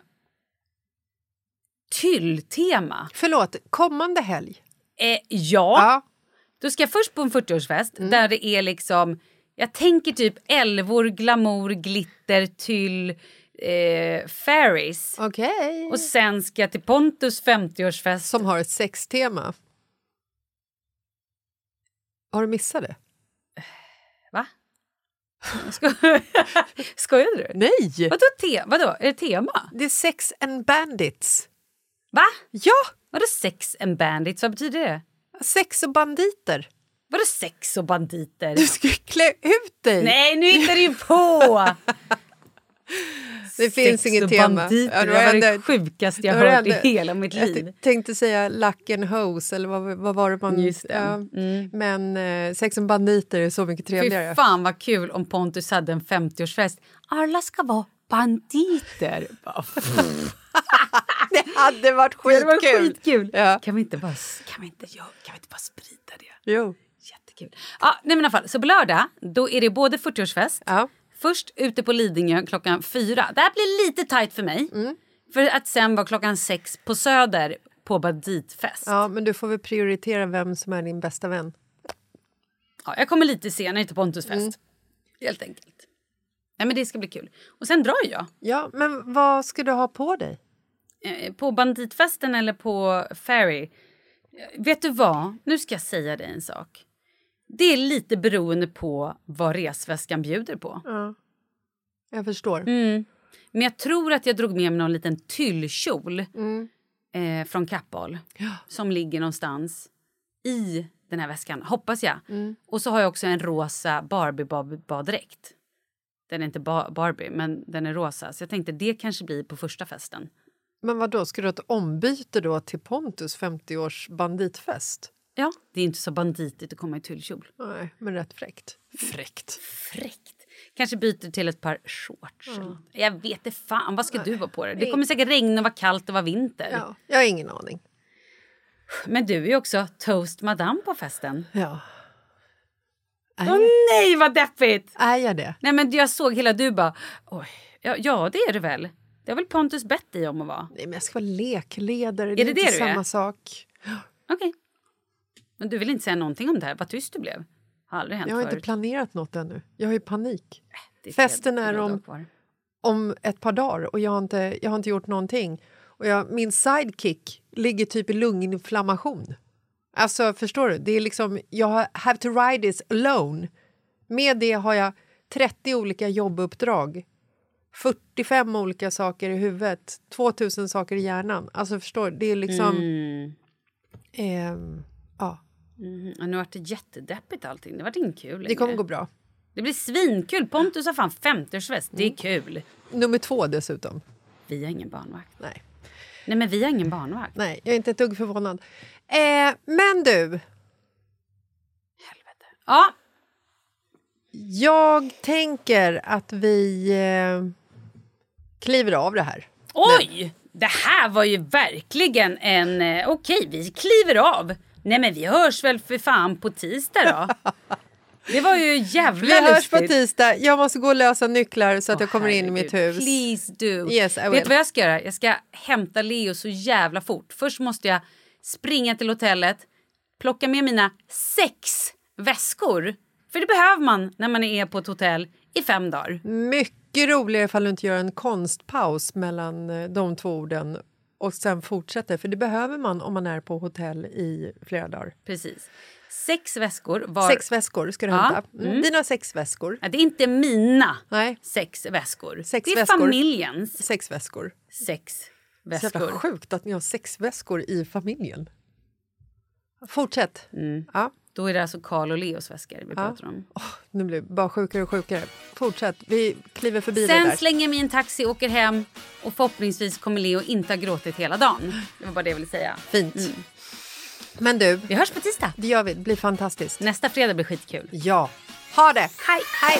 tylltema. Förlåt, kommande helg? Eh, ja, Ja. då ska jag först på en 40-årsfest där det är liksom... Jag tänker typ älvor, glamour, glitter, tyll, eh, fairies. Okej. Och sen ska jag till Pontus 50-årsfest. Som har ett sextema. Har du missat det? Va? Sko Skojade du? Nej! Vadå, te vadå? Är det tema? Det är Sex and Bandits. Va? Ja! Vadå sex and bandits? Vad betyder det? Sex och banditer. Vadå sex och banditer? Du ska klä ut dig! Nej, nu hittar du ju på! det finns sex inget och tema. banditer. du det var det sjukaste jag hört i hela mitt Jag liv. t- tänkte säga Luck and Hose, eller vad, vad var det man... Just det. Mm. Ja. Men eh, Sex and Banditer är så mycket trevligare. Fy fan vad kul om Pontus hade en 50-årsfest. Alla ska vara banditer. Det hade varit Det var skitkul! skitkul. Ja. Kan vi inte bara, kan vi inte, kan vi inte bara sprida det? Jo. Jättekul. Ja, nej men i alla fall, så på lördag då är det både 40-årsfest. Ja. Först ute på Lidingö klockan fyra. Det här blir lite tajt för mig. Mm. För att sen vara klockan sex på Söder på banditfest. Ja. ja, men du får väl prioritera vem som är din bästa vän. jag kommer lite senare till Pontus fest. Mm. Helt enkelt. Nej, men det ska bli kul. Och sen drar jag. Ja, men vad ska du ha på dig? Eh, på banditfesten eller på Ferry. Eh, Vet du vad? Nu ska jag säga dig en sak. Det är lite beroende på vad resväskan bjuder på. Ja. Jag förstår. Mm. Men jag tror att jag drog med mig någon liten tyllkjol Mm. eh, från Kappahl som ligger någonstans i den här väskan, hoppas jag. Mm. Och så har jag också en rosa Barbie-baddräkt. Den är inte ba- Barbie, men den är rosa. Så jag tänkte det kanske blir på första festen. Men vad då ska du ha ett ombyte då till Pontus 50-års banditfest? Ja, det är inte så banditigt att komma i tyllkjol. Nej, men rätt fräckt. Fräckt. Fräckt. Kanske byter till ett par shorts. något. Jag vet inte fan, vad ska du ha på dig? Det kommer säkert regna och vara kallt och vara vinter. Ja, jag har ingen aning. Men du är ju också toast madame på festen. Ja. Åh nej, vad deppigt! Är jag det? Nej, men jag såg hela du bara... Oj, ja, ja, det är det väl. Det har väl Pontus bett dig om att vara. Nej, men jag ska vara lekledare. det det det inte du är? samma sak. Okej. Men du vill inte säga någonting om det här? Vad tyst du blev. Har aldrig hänt Jag har inte förut. planerat något ännu. Jag har ju panik. Det är Festen är om-. Om ett par dagar och jag har inte, jag har inte gjort någonting. Och jag, min sidekick ligger typ i lunginflammation. Alltså, förstår du? Det är liksom, jag har have to ride this alone. Med det har jag 30 olika jobbuppdrag. 45 olika saker i huvudet, 2000 saker i hjärnan. Alltså förstår du? Det är liksom... Mm. ehm, ja, Mm. Ja, nu vart det jättedeppigt allting. Det vart inte kul längre. det kommer gå bra. Det blir svinkul. Pontus har fan 50-årsfest. Det är Mm. kul. Nummer två dessutom. Vi har ingen barnvakt. Nej. Nej, men vi har ingen barnvakt. Nej, jag är inte ett dugg förvånad. Eh, men du, Ja, jag tänker att vi eh, kliver av det här. oj! Det här var ju verkligen en... eh, Okej, vi kliver av. Nej, men vi hörs väl för fan på tisdag då? Det var ju jävla Vi hörs på lustigt. tisdag. Jag måste gå och lösa nycklar så att jag Åh, kommer in i mitt hus. Please do. Yes, I Vet will. du vad jag ska göra? Jag ska hämta Leo så jävla fort. Först måste jag springa till hotellet, plocka med mina sex väskor. För det behöver man när man är på ett hotell i fem dagar. Mycket roligare ifall du inte gör en konstpaus mellan eh, de två orden och sen fortsätter, för det behöver man om man är på hotell i flera dagar. Precis. Sex väskor var... Sex väskor ska du Ja, hämta. Mm. mm. Dina sex väskor. Ja, det är inte mina Nej. sex väskor. Sex det är väskor. familjens Sex väskor. sex Så jävla väskor. sjukt att ni har sex väskor i familjen. Fortsätt. Mm. Ja. Då är det alltså Karl och Leos väskor vi pratar om. Åh, nu blir det bara sjukare och sjukare. Fortsätt. Vi kliver förbi det där. Sen slänger i en taxi, åker hem och förhoppningsvis kommer Leo inte ha gråtit hela dagen. Det var bara det jag ville säga. Fint. Mm. Men du, Vi hörs på tisdag. det gör vi. Det blir fantastiskt. Nästa fredag blir skitkul. Ja. Ha det! Hej. Hej!